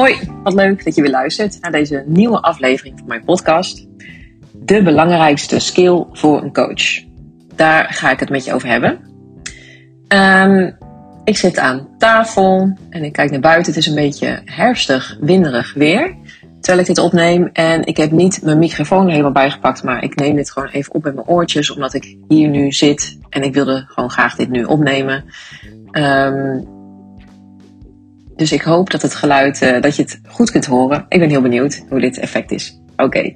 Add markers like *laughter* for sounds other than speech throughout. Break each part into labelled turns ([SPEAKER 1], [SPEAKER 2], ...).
[SPEAKER 1] Hoi, wat leuk dat je weer luistert naar deze nieuwe aflevering van mijn podcast. De belangrijkste skill voor een coach. Daar ga ik het met je over hebben. Um, ik zit aan tafel en ik kijk naar buiten. Het is een beetje herfstig, winderig weer. Terwijl ik dit opneem. En ik heb niet mijn microfoon helemaal bijgepakt. Maar ik neem dit gewoon even op met mijn oortjes. Omdat ik hier nu zit. En ik wilde gewoon graag dit nu opnemen. Um, dus ik hoop dat het geluid, uh, dat je het goed kunt horen. Ik ben heel benieuwd hoe dit effect is. Oké.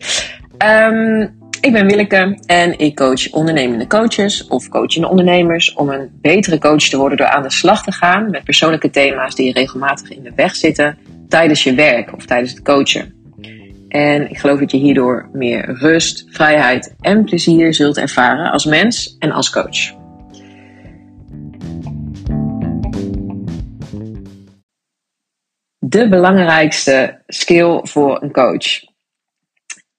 [SPEAKER 1] Um, ik ben Willeke en ik coach ondernemende coaches of coachende ondernemers om een betere coach te worden door aan de slag te gaan met persoonlijke thema's die je regelmatig in de weg zitten tijdens je werk of tijdens het coachen. En ik geloof dat je hierdoor meer rust, vrijheid en plezier zult ervaren als mens en als coach. De belangrijkste skill voor een coach.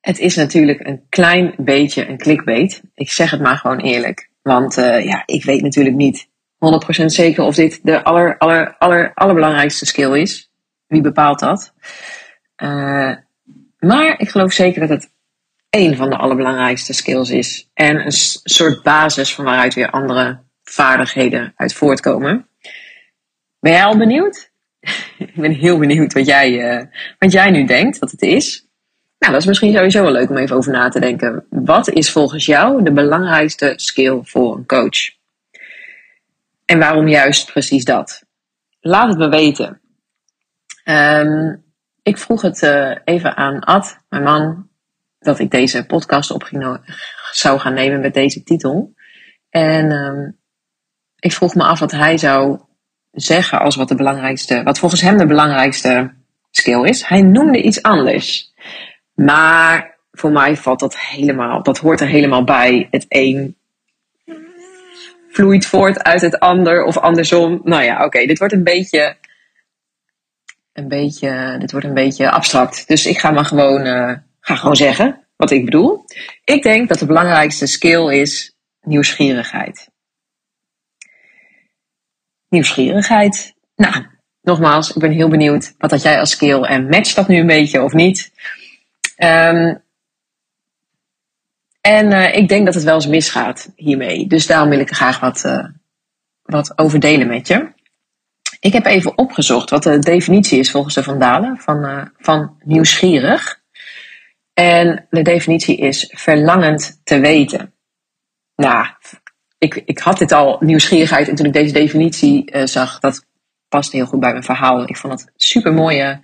[SPEAKER 1] Het is natuurlijk een klein beetje een clickbait. Ik zeg het maar gewoon eerlijk. Want uh, ja, ik weet natuurlijk niet 100% zeker of dit de aller, aller, aller, allerbelangrijkste skill is. Wie bepaalt dat? Uh, maar ik geloof zeker dat het één van de allerbelangrijkste skills is. En een soort basis van waaruit weer andere vaardigheden uit voortkomen. Ben jij al benieuwd? Ik ben heel benieuwd wat jij, uh, wat jij nu denkt dat het is. Nou, dat is misschien sowieso wel leuk om even over na te denken. Wat is volgens jou de belangrijkste skill voor een coach? En waarom juist precies dat? Laat het me weten. Um, ik vroeg het uh, even aan Ad, mijn man, dat ik deze podcast op ging, zou gaan nemen met deze titel. En um, ik vroeg me af wat hij zou zeggen als wat de belangrijkste, wat volgens hem de belangrijkste skill is. Hij noemde iets anders. Maar voor mij valt dat helemaal, dat hoort er helemaal bij. Het een vloeit voort uit het ander of andersom. Nou ja, oké, dit wordt een beetje, een beetje, dit wordt een beetje abstract. Dus ik ga maar gewoon, uh, ga gewoon zeggen wat ik bedoel. Ik denk dat de belangrijkste skill is nieuwsgierigheid. Nieuwsgierigheid. Nou, nogmaals, ik ben heel benieuwd. Wat had jij als skill en matcht dat nu een beetje of niet? Um, en uh, ik denk dat het wel eens misgaat hiermee. Dus daarom wil ik er graag wat, uh, wat over delen met je. Ik heb even opgezocht wat de definitie is volgens de Vandalen van, uh, van nieuwsgierig. En de definitie is verlangend te weten. Nou, ik, ik had dit al, nieuwsgierigheid, en toen ik deze definitie zag, dat paste heel goed bij mijn verhaal. Ik vond het super mooie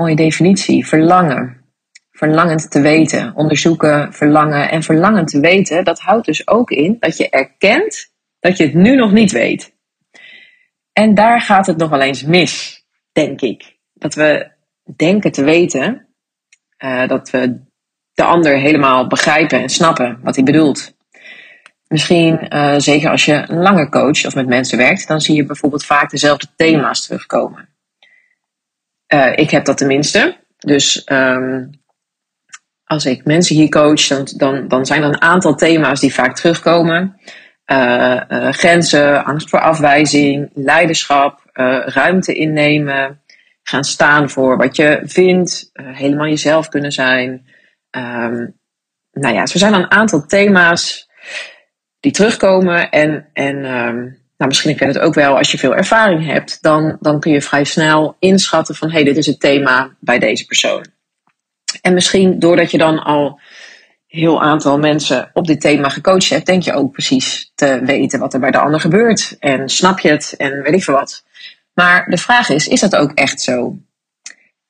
[SPEAKER 1] Mooie definitie. Verlangen. Verlangend te weten. Onderzoeken, verlangen. En verlangen te weten, dat houdt dus ook in dat je erkent dat je het nu nog niet weet. En daar gaat het nog wel eens mis, denk ik. Dat we denken te weten, uh, dat we de ander helemaal begrijpen en snappen wat hij bedoelt. Misschien, uh, zeker als je langer coacht of met mensen werkt, dan zie je bijvoorbeeld vaak dezelfde thema's terugkomen. Uh, ik heb dat tenminste. Dus um, als ik mensen hier coach, dan, dan, zijn er een aantal thema's die vaak terugkomen. Uh, grenzen, angst voor afwijzing, leiderschap, ruimte innemen, gaan staan voor wat je vindt, helemaal jezelf kunnen zijn. Um, nou ja, er zijn een aantal thema's die terugkomen en, en um, nou, misschien je het ook wel als je veel ervaring hebt, dan, dan kun je vrij snel inschatten van hé, hey, dit is het thema bij deze persoon. En misschien doordat je dan al heel aantal mensen op dit thema gecoacht hebt, denk je ook precies te weten wat er bij de ander gebeurt. En snap je het en weet ik veel wat. Maar de vraag is, is dat ook echt zo?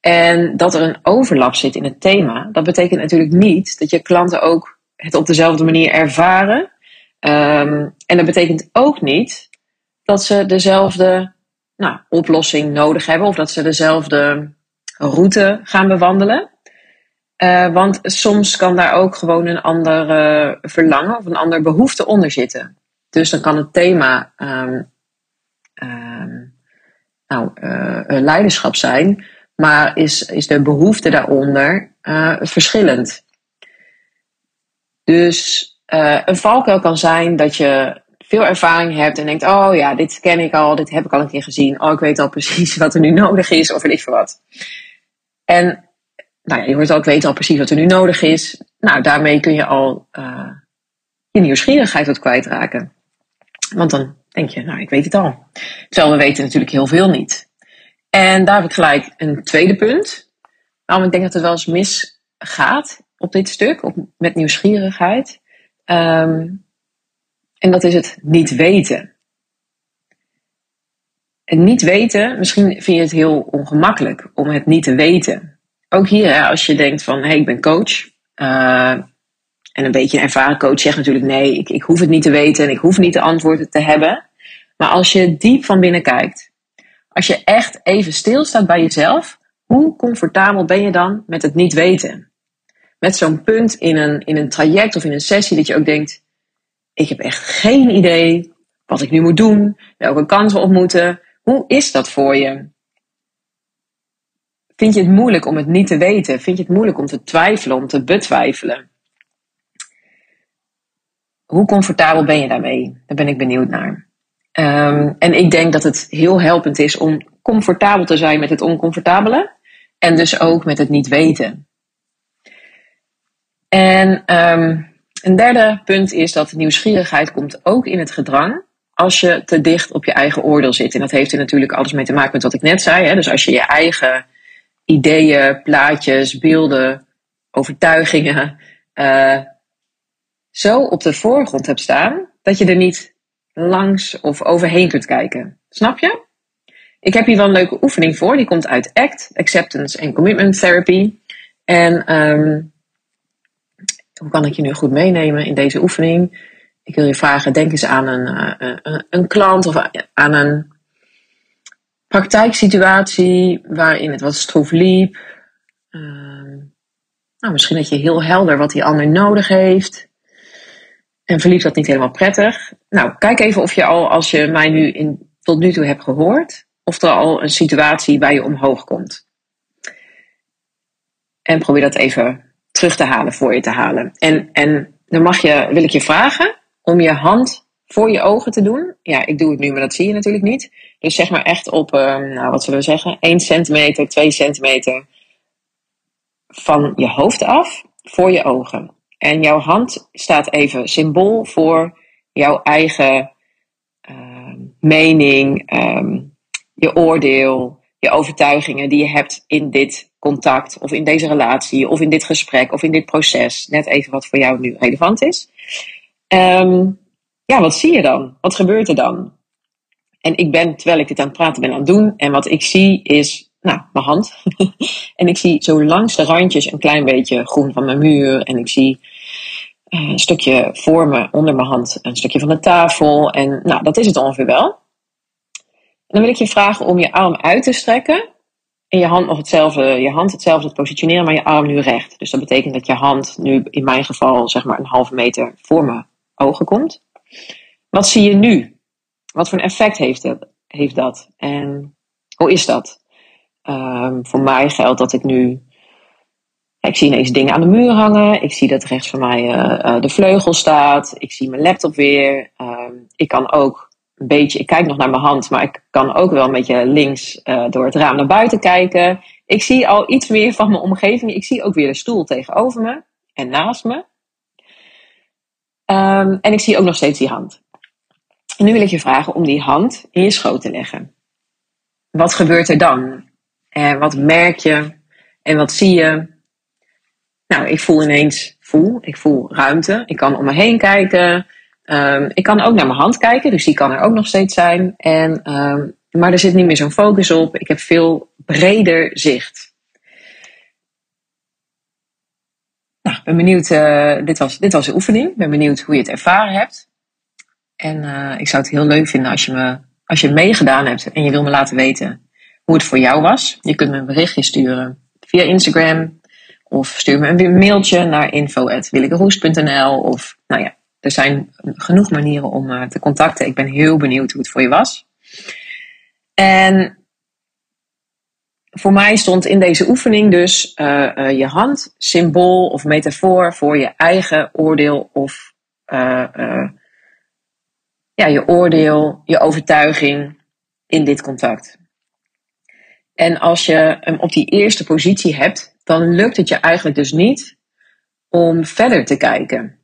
[SPEAKER 1] En dat er een overlap zit in het thema, dat betekent natuurlijk niet dat je klanten ook het op dezelfde manier ervaren. Um, en dat betekent ook niet dat ze dezelfde nou, oplossing nodig hebben of dat ze dezelfde route gaan bewandelen. Uh, want soms kan daar ook gewoon een ander verlangen of een ander behoefte onder zitten. Dus dan kan het thema um, um, nou, uh, leiderschap zijn, maar is, is de behoefte daaronder verschillend. Dus een valkuil kan zijn dat je veel ervaring hebt en denkt: Oh ja, dit ken ik al, dit heb ik al een keer gezien. Oh, ik weet al precies *laughs* wat er nu nodig is, of weet ik veel wat. En nou ja, je hoort ook weten al precies wat er nu nodig is. Nou, daarmee kun je al uh, je nieuwsgierigheid wat kwijtraken. Want dan denk je, nou, ik weet het al. Terwijl we weten natuurlijk heel veel niet. En daar heb ik gelijk een tweede punt. Nou, ik denk dat het wel eens misgaat op dit stuk, op, met nieuwsgierigheid. Um, en dat is het niet weten. En niet weten, misschien vind je het heel ongemakkelijk om het niet te weten. Ook hier, als je denkt van, hé, hey, ik ben coach. Uh, en een beetje een ervaren coach zegt natuurlijk, nee, ik, ik hoef het niet te weten en ik hoef niet de antwoorden te hebben. Maar als je diep van binnen kijkt, als je echt even stilstaat bij jezelf, hoe comfortabel ben je dan met het niet weten? Met zo'n punt in een, in een traject of in een sessie dat je ook denkt, ik heb echt geen idee wat ik nu moet doen, welke kansen op moeten. Hoe is dat voor je? Vind je het moeilijk om het niet te weten? Vind je het moeilijk om te twijfelen, om te betwijfelen? Hoe comfortabel ben je daarmee? Daar ben ik benieuwd naar. Um, en ik denk dat het heel helpend is om comfortabel te zijn met het oncomfortabele. En dus ook met het niet weten. En um, een derde punt is dat nieuwsgierigheid komt ook in het gedrang als je te dicht op je eigen oordeel zit. En dat heeft er natuurlijk alles mee te maken met wat ik net zei. Hè? Dus als je je eigen ideeën, plaatjes, beelden, overtuigingen uh, zo op de voorgrond hebt staan dat je er niet langs of overheen kunt kijken. Snap je? Ik heb hier wel een leuke oefening voor. Die komt uit ACT, Acceptance and Commitment Therapy. En um, hoe kan ik je nu goed meenemen in deze oefening? Ik wil je vragen, denk eens aan een, uh, een, een klant of aan een praktijksituatie waarin het wat stroef liep. Uh, nou, misschien dat je heel helder wat die ander nodig heeft. En verliep dat niet helemaal prettig. Nou, kijk even of je al, als je mij nu in, tot nu toe hebt gehoord, of er al een situatie bij je omhoog komt. En probeer dat even terug te halen, voor je te halen. En, en dan mag je, wil ik je vragen om je hand voor je ogen te doen. Ja, ik doe het nu, maar dat zie je natuurlijk niet. Dus zeg maar echt op, ehm, nou, wat zullen we zeggen, 1 centimeter, 2 centimeter van je hoofd af voor je ogen. En jouw hand staat even symbool voor jouw eigen uh, mening, um, je oordeel, je overtuigingen die je hebt in dit contact of in deze relatie of in dit gesprek of in dit proces. Net even wat voor jou nu relevant is. Um, ja, wat zie je dan? Wat gebeurt er dan? En ik ben, terwijl ik dit aan het praten ben, aan het doen. En wat ik zie is, nou, mijn hand. *laughs* en ik zie zo langs de randjes een klein beetje groen van mijn muur. En ik zie uh, een stukje voor me, onder mijn hand, een stukje van de tafel. En nou, dat is het ongeveer wel. Dan wil ik je vragen om je arm uit te strekken en je hand nog hetzelfde, je hand hetzelfde te positioneren, maar je arm nu recht. Dus dat betekent dat je hand nu in mijn geval zeg maar een halve meter voor mijn ogen komt. Wat zie je nu? Wat voor een effect heeft, het, heeft dat? En hoe is dat? Um, voor mij geldt dat ik nu. Ik zie ineens dingen aan de muur hangen. Ik zie dat rechts van mij uh, uh, de vleugel staat. Ik zie mijn laptop weer. Um, ik kan ook een beetje, ik kijk nog naar mijn hand, maar ik kan ook wel een beetje links uh, door het raam naar buiten kijken. Ik zie al iets meer van mijn omgeving. Ik zie ook weer de stoel tegenover me en naast me. Um, en ik zie ook nog steeds die hand. En nu wil ik je vragen om die hand in je schoot te leggen. Wat gebeurt er dan? En wat merk je? En wat zie je? Nou, ik voel ineens, voel, ik voel ruimte. Ik kan om me heen kijken. Um, ik kan ook naar mijn hand kijken, dus die kan er ook nog steeds zijn. En, um, maar er zit niet meer zo'n focus op. Ik heb veel breder zicht. Nou, ben benieuwd. Uh, dit, was, dit was de oefening. Ben benieuwd hoe je het ervaren hebt. En uh, ik zou het heel leuk vinden als je, me, als je meegedaan hebt en je wil me laten weten hoe het voor jou was. Je kunt me een berichtje sturen via Instagram. Of stuur me een mailtje naar info.willikeroes.nl Of nou ja, er zijn genoeg manieren om uh, te contacten. Ik ben heel benieuwd hoe het voor je was. En voor mij stond in deze oefening dus uh, uh, je hand symbool of metafoor voor je eigen oordeel of ja, je oordeel, je overtuiging in dit contact. En als je hem op die eerste positie hebt, dan lukt het je eigenlijk dus niet om verder te kijken.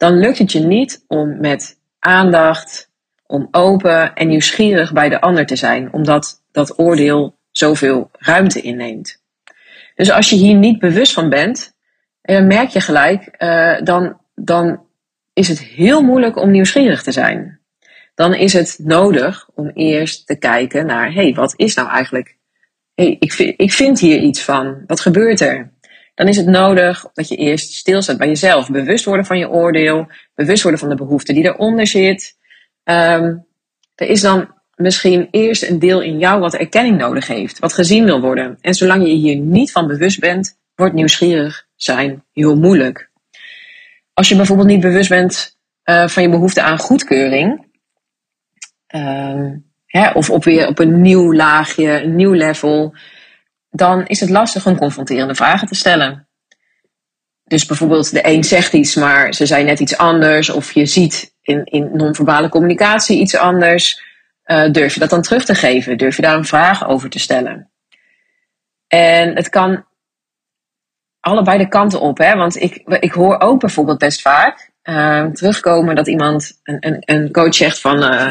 [SPEAKER 1] Dan lukt het je niet om met aandacht, om open en nieuwsgierig bij de ander te zijn, omdat dat oordeel zoveel ruimte inneemt. Dus als je hier niet bewust van bent, eh, merk je gelijk, eh, dan, dan is het heel moeilijk om nieuwsgierig te zijn. Dan is het nodig om eerst te kijken naar, hé, hey, wat is nou eigenlijk? hey, ik, ik vind hier iets van. Wat gebeurt er? Dan is het nodig dat je eerst stilstaat bij jezelf. Bewust worden van je oordeel. Bewust worden van de behoefte die eronder zit. Um, er is dan misschien eerst een deel in jou wat erkenning nodig heeft. Wat gezien wil worden. En zolang je hier niet van bewust bent, wordt nieuwsgierig zijn heel moeilijk. Als je bijvoorbeeld niet bewust bent uh, van je behoefte aan goedkeuring. Uh, hè, of op weer op een nieuw laagje, een nieuw level. Dan is het lastig om confronterende vragen te stellen. Dus bijvoorbeeld de een zegt iets, maar ze zijn net iets anders. Of je ziet in, in non-verbale communicatie iets anders. Uh, durf je dat dan terug te geven? Durf je daar een vraag over te stellen? En het kan allebei de kanten op. Hè? Want ik, ik hoor ook bijvoorbeeld best vaak uh, terugkomen dat iemand, een, een, een coach zegt van... Uh,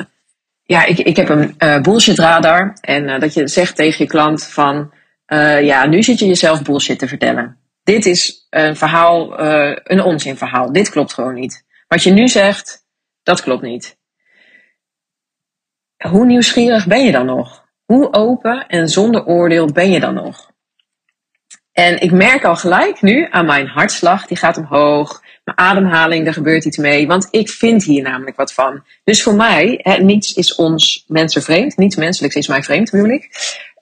[SPEAKER 1] ja, ik, ik heb een bullshit radar. En dat je zegt tegen je klant van... ja, nu zit je jezelf bullshit te vertellen. Dit is een verhaal, een onzinverhaal. Dit klopt gewoon niet. Wat je nu zegt, dat klopt niet. Hoe nieuwsgierig ben je dan nog? Hoe open en zonder oordeel ben je dan nog? En ik merk al gelijk nu aan mijn hartslag, die gaat omhoog. Mijn ademhaling, er gebeurt iets mee. Want ik vind hier namelijk wat van. Dus voor mij, niets is ons mensen vreemd. Niets menselijks is mij vreemd, bedoel ik.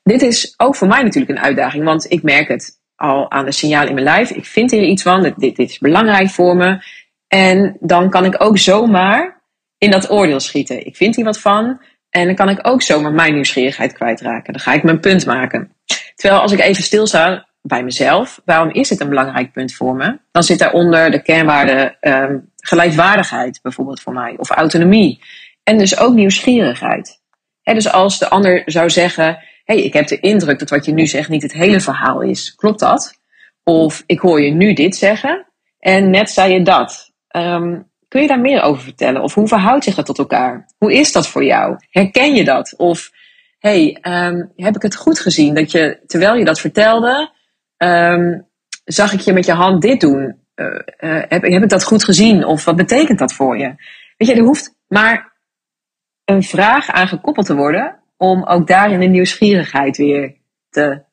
[SPEAKER 1] Dit is ook voor mij natuurlijk een uitdaging. Want ik merk het al aan de signalen in mijn lijf. Ik vind hier iets van. Dit, dit is belangrijk voor me. En dan kan ik ook zomaar in dat oordeel schieten. Ik vind hier wat van. En dan kan ik ook zomaar mijn nieuwsgierigheid kwijtraken. Dan ga ik mijn punt maken. Terwijl als ik even stilsta bij mezelf, waarom is dit een belangrijk punt voor me? Dan zit daaronder de kernwaarde um, gelijkwaardigheid bijvoorbeeld voor mij. Of autonomie. En dus ook nieuwsgierigheid. He, dus als de ander zou zeggen, hey, ik heb de indruk dat wat je nu zegt niet het hele verhaal is. Klopt dat? Of ik hoor je nu dit zeggen en net zei je dat. Um, Kun je daar meer over vertellen? Of hoe verhoudt zich dat tot elkaar? Hoe is dat voor jou? Herken je dat? Of hey, um, heb ik het goed gezien dat je, terwijl je dat vertelde, um, zag ik je met je hand dit doen? Uh, uh, heb, heb ik dat goed gezien? Of wat betekent dat voor je? Weet je, er hoeft maar een vraag aan gekoppeld te worden om ook daarin de nieuwsgierigheid weer te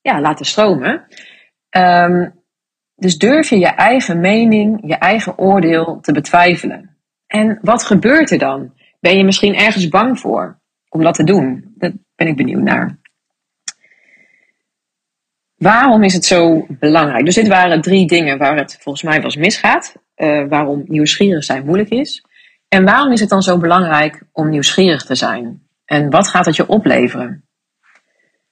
[SPEAKER 1] ja, laten stromen. Um, dus durf je je eigen mening, je eigen oordeel te betwijfelen. En wat gebeurt er dan? Ben je misschien ergens bang voor om dat te doen? Daar ben ik benieuwd naar. Waarom is het zo belangrijk? Dus dit waren drie dingen waar het volgens mij wel misgaat. Uh, waarom nieuwsgierig zijn moeilijk is. En waarom is het dan zo belangrijk om nieuwsgierig te zijn? En wat gaat het je opleveren?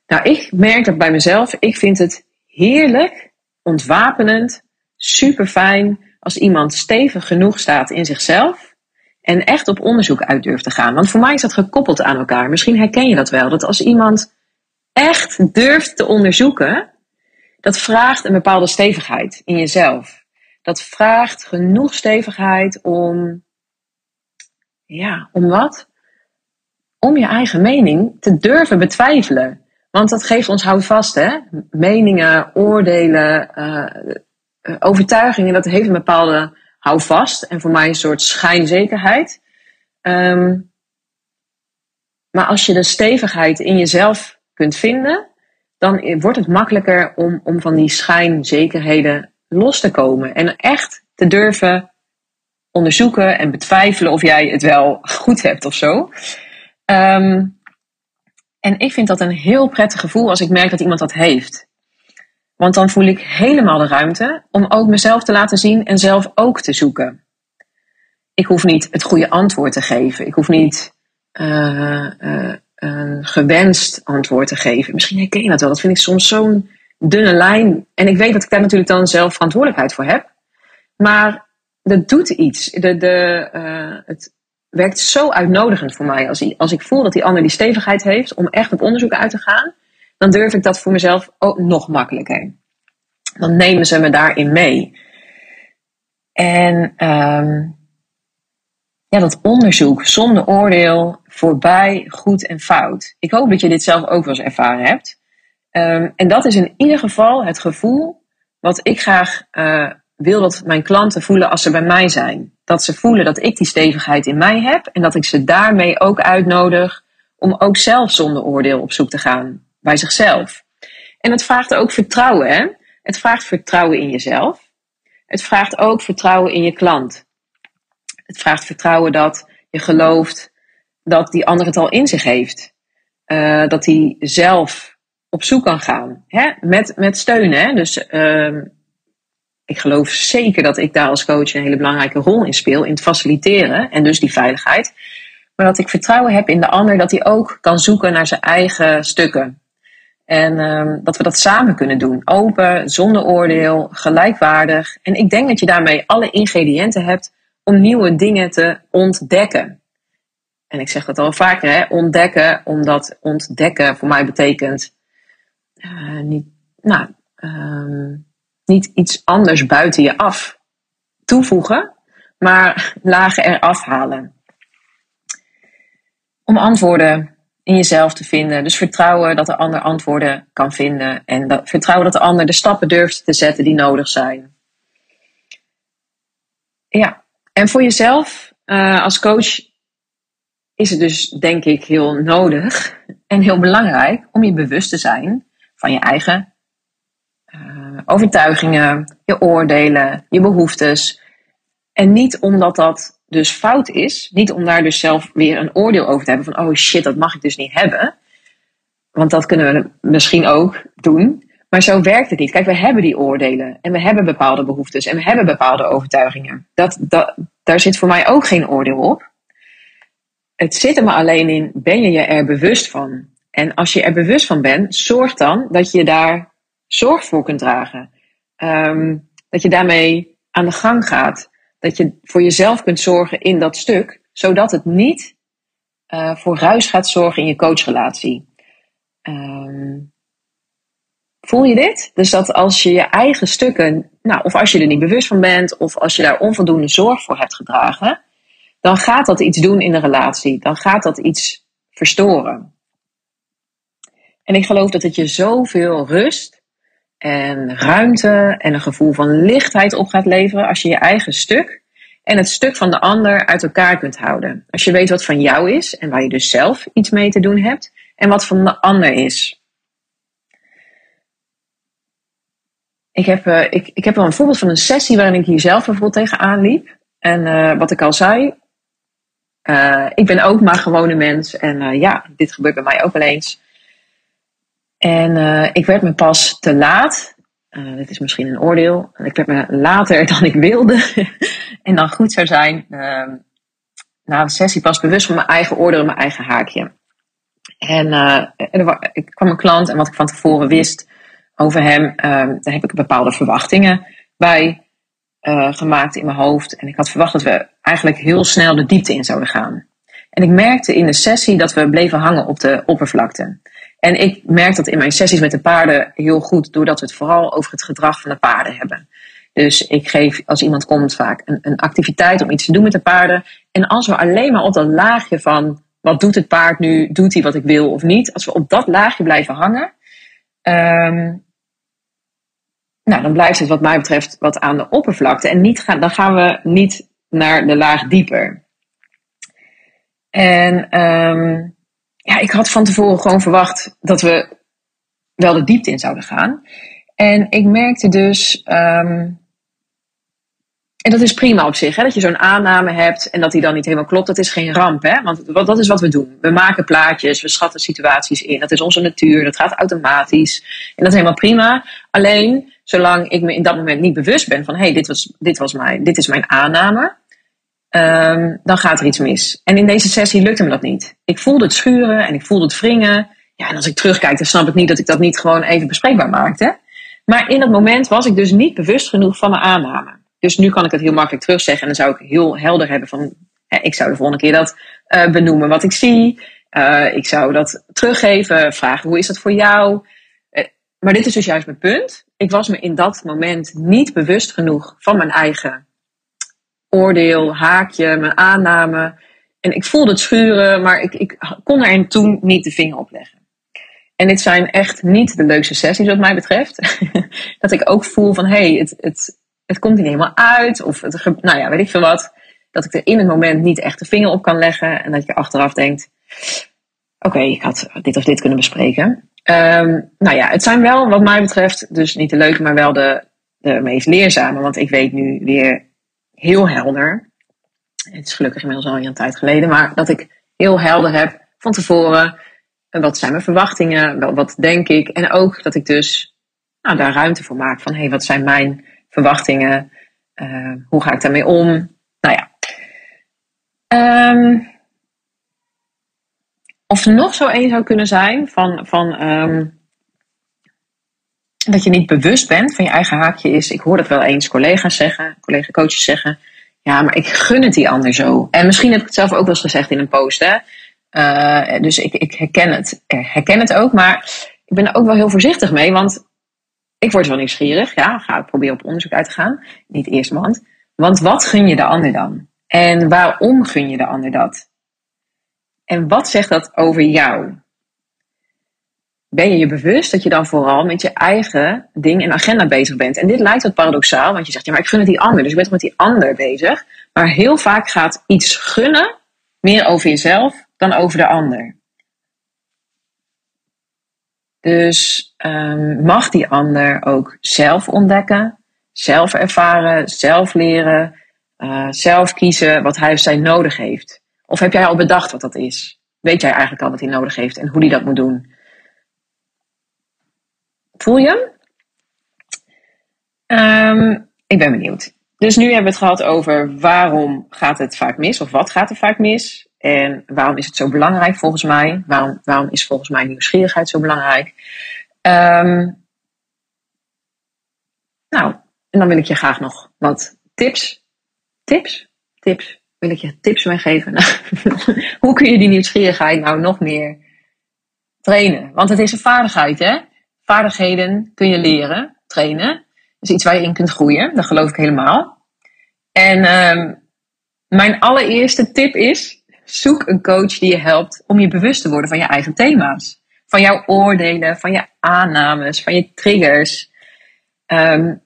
[SPEAKER 1] Nou, ik merk dat bij mezelf. Ik vind het heerlijk ontwapenend, super fijn als iemand stevig genoeg staat in zichzelf en echt op onderzoek uit durft te gaan. Want voor mij is dat gekoppeld aan elkaar. Misschien herken je dat wel. Dat als iemand echt durft te onderzoeken, dat vraagt een bepaalde stevigheid in jezelf. Dat vraagt genoeg stevigheid om, ja, om wat? Om je eigen mening te durven betwijfelen. Want dat geeft ons houvast, hè? Meningen, oordelen, uh, overtuigingen, dat heeft een bepaalde houvast. En voor mij een soort schijnzekerheid. Um, maar als je de stevigheid in jezelf kunt vinden, dan wordt het makkelijker om, om van die schijnzekerheden los te komen. En echt te durven onderzoeken en betwijfelen of jij het wel *laughs* goed hebt of zo. Um, en ik vind dat een heel prettig gevoel als ik merk dat iemand dat heeft. Want dan voel ik helemaal de ruimte om ook mezelf te laten zien en zelf ook te zoeken. Ik hoef niet het goede antwoord te geven. Ik hoef niet uh, uh, een gewenst antwoord te geven. Misschien herken je dat wel. Dat vind ik soms zo'n dunne lijn. En ik weet dat ik daar natuurlijk dan zelf verantwoordelijkheid voor heb. Maar dat doet iets. De, de, uh, het werkt zo uitnodigend voor mij. Als, als ik voel dat die ander die stevigheid heeft om echt op onderzoek uit te gaan, dan durf ik dat voor mezelf ook nog makkelijker. Dan nemen ze me daarin mee. En um, ja, dat onderzoek zonder oordeel, voorbij goed en fout. Ik hoop dat je dit zelf ook wel eens ervaren hebt. Um, en dat is in ieder geval het gevoel wat ik graag uh, wil dat mijn klanten voelen als ze bij mij zijn. Dat ze voelen dat ik die stevigheid in mij heb en dat ik ze daarmee ook uitnodig om ook zelf zonder oordeel op zoek te gaan bij zichzelf. En het vraagt ook vertrouwen. Hè? Het vraagt vertrouwen in jezelf. Het vraagt ook vertrouwen in je klant. Het vraagt vertrouwen dat je gelooft dat die ander het al in zich heeft. Uh, dat hij zelf op zoek kan gaan. Hè? Met, met steun. Hè? Dus uh, ik geloof zeker dat ik daar als coach een hele belangrijke rol in speel. In het faciliteren en dus die veiligheid. Maar dat ik vertrouwen heb in de ander dat hij ook kan zoeken naar zijn eigen stukken. En um, dat we dat samen kunnen doen. Open, zonder oordeel, gelijkwaardig. En ik denk dat je daarmee alle ingrediënten hebt om nieuwe dingen te ontdekken. En ik zeg dat al vaker, hè? ontdekken, omdat ontdekken voor mij betekent uh, niet, nou, um, niet iets anders buiten je af toevoegen, maar lagen eraf halen. Om antwoorden in jezelf te vinden. Dus vertrouwen dat de ander antwoorden kan vinden. En dat, vertrouwen dat de ander de stappen durft te zetten die nodig zijn. Ja, en voor jezelf uh, als coach is het dus denk ik heel nodig en heel belangrijk om je bewust te zijn van je eigen overtuigingen, je oordelen, je behoeftes. En niet omdat dat dus fout is, niet om daar dus zelf weer een oordeel over te hebben van oh shit, dat mag ik dus niet hebben. Want dat kunnen we misschien ook doen. Maar zo werkt het niet. Kijk, we hebben die oordelen en we hebben bepaalde behoeftes en we hebben bepaalde overtuigingen. Dat, dat, daar zit voor mij ook geen oordeel op. Het zit er maar alleen in, ben je je er bewust van? En als je er bewust van bent, zorg dan dat je daar zorg voor kunt dragen. Um, dat je daarmee aan de gang gaat. Dat je voor jezelf kunt zorgen in dat stuk, zodat het niet uh, voor ruis gaat zorgen in je coachrelatie. Um, voel je dit? Dus dat als je je eigen stukken, nou, of als je er niet bewust van bent, of als je daar onvoldoende zorg voor hebt gedragen, dan gaat dat iets doen in de relatie. Dan gaat dat iets verstoren. En ik geloof dat het je zoveel rust en ruimte en een gevoel van lichtheid op gaat leveren als je je eigen stuk en het stuk van de ander uit elkaar kunt houden. Als je weet wat van jou is en waar je dus zelf iets mee te doen hebt en wat van de ander is. Ik heb, uh, ik, ik heb wel een voorbeeld van een sessie waarin ik hier zelf bijvoorbeeld tegenaan liep. En uh, wat ik al zei, uh, ik ben ook maar gewone mens. En ja, dit gebeurt bij mij ook wel eens. En uh, ik werd me pas te laat. Uh, dit is misschien een oordeel. Ik werd me later *laughs* dan ik wilde. *laughs* en dan goed zou zijn. Uh, na een sessie pas bewust van mijn eigen oordeel en mijn eigen haakje. En er, ik kwam een klant en wat ik van tevoren wist over hem, ehm, daar heb ik bepaalde verwachtingen bij gemaakt in mijn hoofd. En ik had verwacht dat we eigenlijk heel snel de diepte in zouden gaan. En ik merkte in de sessie dat we bleven hangen op de oppervlakte. En ik merk dat in mijn sessies met de paarden heel goed, doordat we het vooral over het gedrag van de paarden hebben. Dus ik geef als iemand komt vaak een, een activiteit om iets te doen met de paarden. En als we alleen maar op dat laagje van wat doet het paard nu, doet hij wat ik wil of niet, als we op dat laagje blijven hangen, um, nou, dan blijft het wat mij betreft wat aan de oppervlakte. En niet dan gaan we niet naar de laag dieper. En um, ja, ik had van tevoren gewoon verwacht dat we wel de diepte in zouden gaan. En ik merkte dus, um, en dat is prima op zich, hè, dat je zo'n aanname hebt en dat die dan niet helemaal klopt. Dat is geen ramp, hè? want dat is wat we doen. We maken plaatjes, we schatten situaties in. Dat is onze natuur, dat gaat automatisch. En dat is helemaal prima. Alleen, zolang ik me in dat moment niet bewust ben van, hé, hey, dit, was, dit, was dit is mijn aanname um, dan gaat er iets mis. En in deze sessie lukte me dat niet. Ik voelde het schuren en ik voelde het wringen. Ja, en als ik terugkijk, dan snap ik niet dat ik dat niet gewoon even bespreekbaar maakte. Maar in dat moment was ik dus niet bewust genoeg van mijn aanname. Dus nu kan ik het heel makkelijk terugzeggen en dan zou ik heel helder hebben van ik zou de volgende keer dat uh, benoemen wat ik zie. Uh, ik zou dat teruggeven, vragen hoe is dat voor jou. Uh, maar dit is dus juist mijn punt. Ik was me in dat moment niet bewust genoeg van mijn eigen oordeel, haakje, mijn aanname. En ik voelde het schuren, maar ik, ik kon er toen niet de vinger op leggen. En dit zijn echt niet de leukste sessies wat mij betreft. *laughs* dat ik ook voel van, hé, hey, het, het, het komt niet helemaal uit. Of, het, nou ja, weet ik veel wat. Dat ik er in het moment niet echt de vinger op kan leggen. En dat je achteraf denkt, oké, ik had dit of dit kunnen bespreken. Um, nou ja, het zijn wel wat mij betreft dus niet de leuke, maar wel de, de meest leerzame. Want ik weet nu weer heel helder. Het is gelukkig inmiddels al een tijd geleden, maar dat ik heel helder heb van tevoren. Wat zijn mijn verwachtingen? Wat denk ik? En ook dat ik dus nou, daar ruimte voor maak van hé, hey, wat zijn mijn verwachtingen? Uh, hoe ga ik daarmee om? Nou ja. Um, of nog zo één zou kunnen zijn van, van um, dat je niet bewust bent van je eigen haakje is. Ik hoor dat wel eens collega's zeggen, collega-coaches zeggen. Ja, maar ik gun het die ander zo. En misschien heb ik het zelf ook wel eens gezegd in een post. Hè? Uh, dus ik, ik herken, het, herken het ook. Maar ik ben er ook wel heel voorzichtig mee. Want ik word wel nieuwsgierig. Ja, ga ik proberen op onderzoek uit te gaan. Niet eerst want. Want wat gun je de ander dan? En waarom gun je de ander dat? En wat zegt dat over jou? Ben je je bewust dat je dan vooral met je eigen ding en agenda bezig bent? En dit lijkt wat paradoxaal, want je zegt ja, maar ik gun het die ander, dus ik ben toch met die ander bezig. Maar heel vaak gaat iets gunnen meer over jezelf dan over de ander. Dus um, mag die ander ook zelf ontdekken, zelf ervaren, zelf leren, uh, zelf kiezen wat hij of zij nodig heeft. Of heb jij al bedacht wat dat is? Weet jij eigenlijk al wat hij nodig heeft en hoe hij dat moet doen? Voel je um, ik ben benieuwd. Dus nu hebben we het gehad over waarom gaat het vaak mis of wat gaat er vaak mis. En waarom is het zo belangrijk volgens mij? Waarom, waarom is volgens mij nieuwsgierigheid zo belangrijk? Um, nou, en dan wil ik je graag nog wat tips. Tips? Tips wil ik je tips meegeven. *laughs* hoe kun je die nieuwsgierigheid nou nog meer trainen? Want het is een vaardigheid, hè? Vaardigheden kun je leren, trainen. Dus iets waar je in kunt groeien, dat geloof ik helemaal. En um, mijn allereerste tip is: zoek een coach die je helpt om je bewust te worden van je eigen thema's. Van jouw oordelen, van je aannames, van je triggers. Um,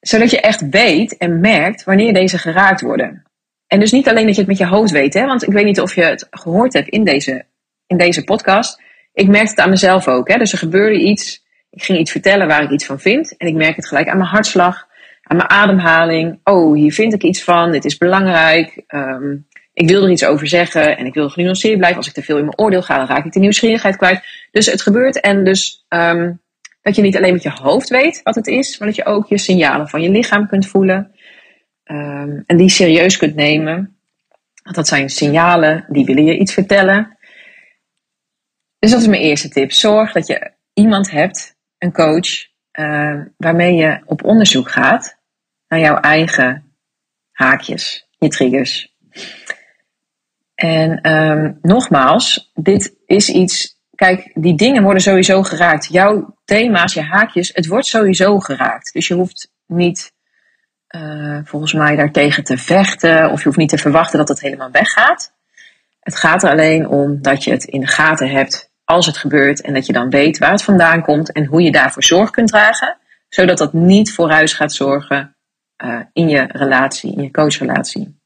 [SPEAKER 1] zodat je echt weet en merkt wanneer deze geraakt worden. En dus niet alleen dat je het met je hoofd weet, hè, want ik weet niet of je het gehoord hebt in deze, in deze podcast. Ik merkte het aan mezelf ook. Hè. Dus er gebeurde iets. Ik ging iets vertellen waar ik iets van vind. En ik merk het gelijk aan mijn hartslag, aan mijn ademhaling. Oh, hier vind ik iets van. Dit is belangrijk. Um, ik wil er iets over zeggen en ik wil genuanceerd blijven. Als ik te veel in mijn oordeel ga, dan raak ik de nieuwsgierigheid kwijt. Dus het gebeurt. En dus um, dat je niet alleen met je hoofd weet wat het is, maar dat je ook je signalen van je lichaam kunt voelen. Um, en die serieus kunt nemen. Want dat zijn signalen die willen je iets vertellen. Dus dat is mijn eerste tip. Zorg dat je iemand hebt, een coach, uh, waarmee je op onderzoek gaat naar jouw eigen haakjes, je triggers. En um, nogmaals, dit is iets. Kijk, die dingen worden sowieso geraakt. Jouw thema's, je haakjes, het wordt sowieso geraakt. Dus je hoeft niet uh, volgens mij daartegen te vechten. Of je hoeft niet te verwachten dat het helemaal weggaat. Het gaat er alleen om dat je het in de gaten hebt als het gebeurt. En dat je dan weet waar het vandaan komt en hoe je daarvoor zorg kunt dragen. Zodat dat niet vooruit gaat zorgen uh, in je relatie, in je coachrelatie.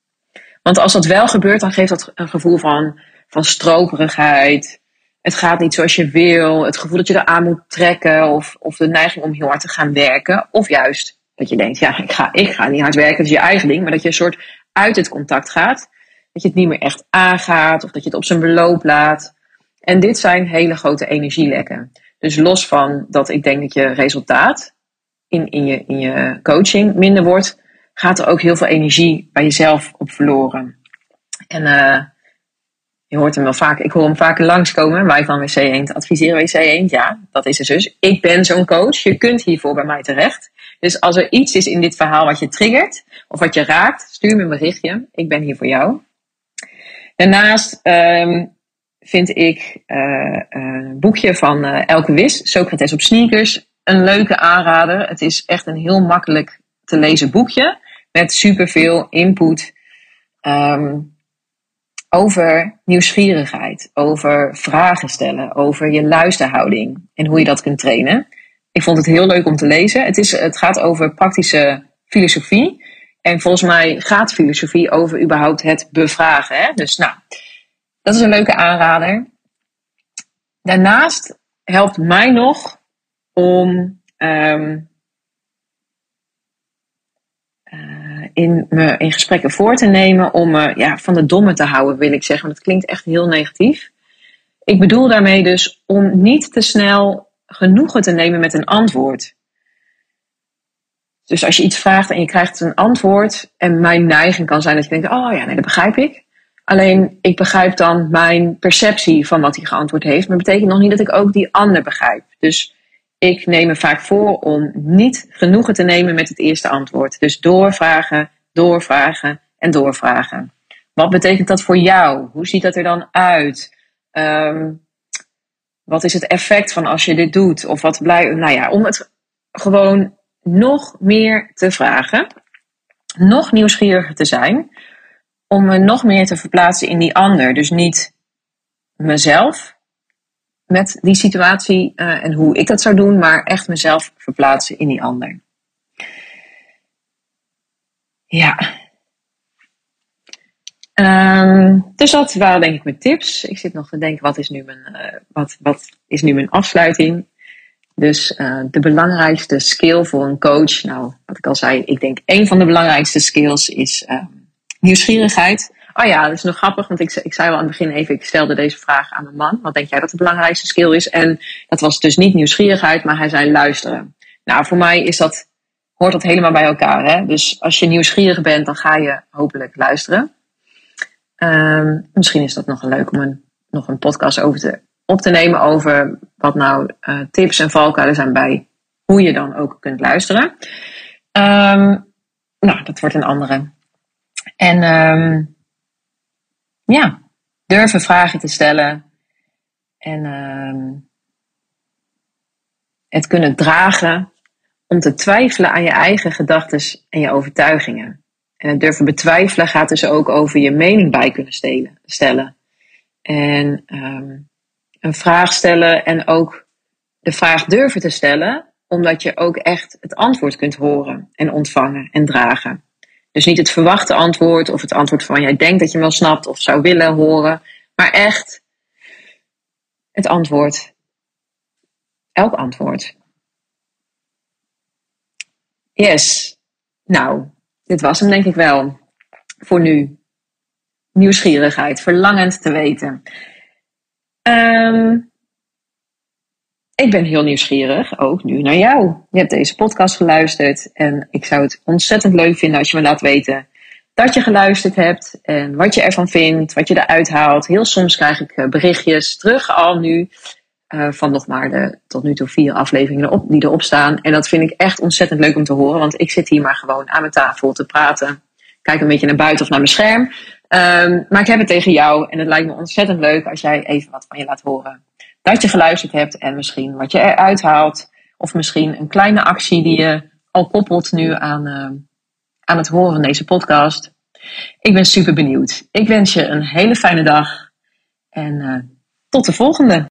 [SPEAKER 1] Want als dat wel gebeurt, dan geeft dat een gevoel van, van stroperigheid. Het gaat niet zoals je wil. Het gevoel dat je eraan moet trekken. Of, of de neiging om heel hard te gaan werken. Of juist dat je denkt, ja, ik ga, ik ga niet hard werken, dat is je eigen ding. Maar dat je een soort uit het contact gaat. Dat je het niet meer echt aangaat of dat je het op zijn beloop laat. En dit zijn hele grote energielekken. Dus los van dat ik denk dat je resultaat in, in, je, in je coaching minder wordt, gaat er ook heel veel energie bij jezelf op verloren. En uh, je hoort hem wel vaak, ik hoor hem vaker langskomen. Wij van WC 1 adviseren WC 1. Ja, dat is het dus. Ik ben zo'n coach. Je kunt hiervoor bij mij terecht. Dus als er iets is in dit verhaal wat je triggert of wat je raakt, stuur me een berichtje. Ik ben hier voor jou. Daarnaast ehm, vind ik uh, een boekje van uh, Elke Wis, Socrates op sneakers, een leuke aanrader. Het is echt een heel makkelijk te lezen boekje met superveel input um, over nieuwsgierigheid, over vragen stellen, over je luisterhouding en hoe je dat kunt trainen. Ik vond het heel leuk om te lezen. Het, is, het gaat over praktische filosofie. En volgens mij gaat filosofie over überhaupt het bevragen. Hè? Dus nou, dat is een leuke aanrader. Daarnaast helpt mij nog om um, uh, in, me in gesprekken voor te nemen om me ja, van de domme te houden, wil ik zeggen. Want het klinkt echt heel negatief. Ik bedoel daarmee dus om niet te snel genoegen te nemen met een antwoord. Dus als je iets vraagt en je krijgt een antwoord, en mijn neiging kan zijn dat je denkt: oh ja, nee, dat begrijp ik. Alleen ik begrijp dan mijn perceptie van wat hij geantwoord heeft, maar dat betekent nog niet dat ik ook die ander begrijp. Dus ik neem me vaak voor om niet genoegen te nemen met het eerste antwoord. Dus doorvragen, doorvragen en doorvragen. Wat betekent dat voor jou? Hoe ziet dat er dan uit? Um, wat is het effect van als je dit doet? Of wat blijft. Nou ja, om het gewoon nog meer te vragen. Nog nieuwsgieriger te zijn. Om me nog meer te verplaatsen in die ander. Dus niet mezelf met die situatie uh, en hoe ik dat zou doen, maar echt mezelf verplaatsen in die ander. Ja. Um, dus dat waren denk ik mijn tips. Ik zit nog te denken, wat is nu mijn, uh, wat, wat is nu mijn afsluiting? Dus uh, de belangrijkste skill voor een coach, nou, wat ik al zei, ik denk een van de belangrijkste skills is uh, nieuwsgierigheid. Oh ja, dat is nog grappig, want ik, ik zei al aan het begin even, ik stelde deze vraag aan mijn man. Wat denk jij dat de belangrijkste skill is? En dat was dus niet nieuwsgierigheid, maar hij zei luisteren. Nou, voor mij is dat, hoort dat helemaal bij elkaar. Hè? Dus als je nieuwsgierig bent, dan ga je hopelijk luisteren. Um, misschien is dat nog leuk om een, nog een podcast over te, op te nemen over wat nou uh, tips en valkuilen zijn bij hoe je dan ook kunt luisteren. Um, nou, dat wordt een andere. En um, ja, durven vragen te stellen. En um, het kunnen dragen om te twijfelen aan je eigen gedachten en je overtuigingen. En het durven betwijfelen gaat dus ook over je mening bij kunnen stellen. En um, een vraag stellen en ook de vraag durven te stellen, omdat je ook echt het antwoord kunt horen en ontvangen en dragen. Dus niet het verwachte antwoord of het antwoord van jij denkt dat je wel snapt of zou willen horen, maar echt het antwoord. Elk antwoord. Yes. Nou, dit was hem denk ik wel. Voor nu. Nieuwsgierigheid, verlangend te weten. Um, ik ben heel nieuwsgierig, ook nu naar jou. Je hebt deze podcast geluisterd en ik zou het ontzettend leuk vinden als je me laat weten dat je geluisterd hebt en wat je ervan vindt, wat je eruit haalt. Heel soms krijg ik eh, berichtjes terug al nu uh, van nog maar de tot nu toe vier afleveringen die erop staan. En dat vind ik echt ontzettend leuk om te horen, want ik zit hier maar gewoon aan mijn tafel te praten. Kijk een beetje naar buiten of naar mijn scherm. Um, maar ik heb het tegen jou en het lijkt me ontzettend leuk als jij even wat van je laat horen dat je geluisterd hebt en misschien wat je eruit haalt. Of misschien een kleine actie die je al koppelt nu aan, uh, aan het horen van deze podcast. Ik ben super benieuwd. Ik wens je een hele fijne dag en uh, tot de volgende.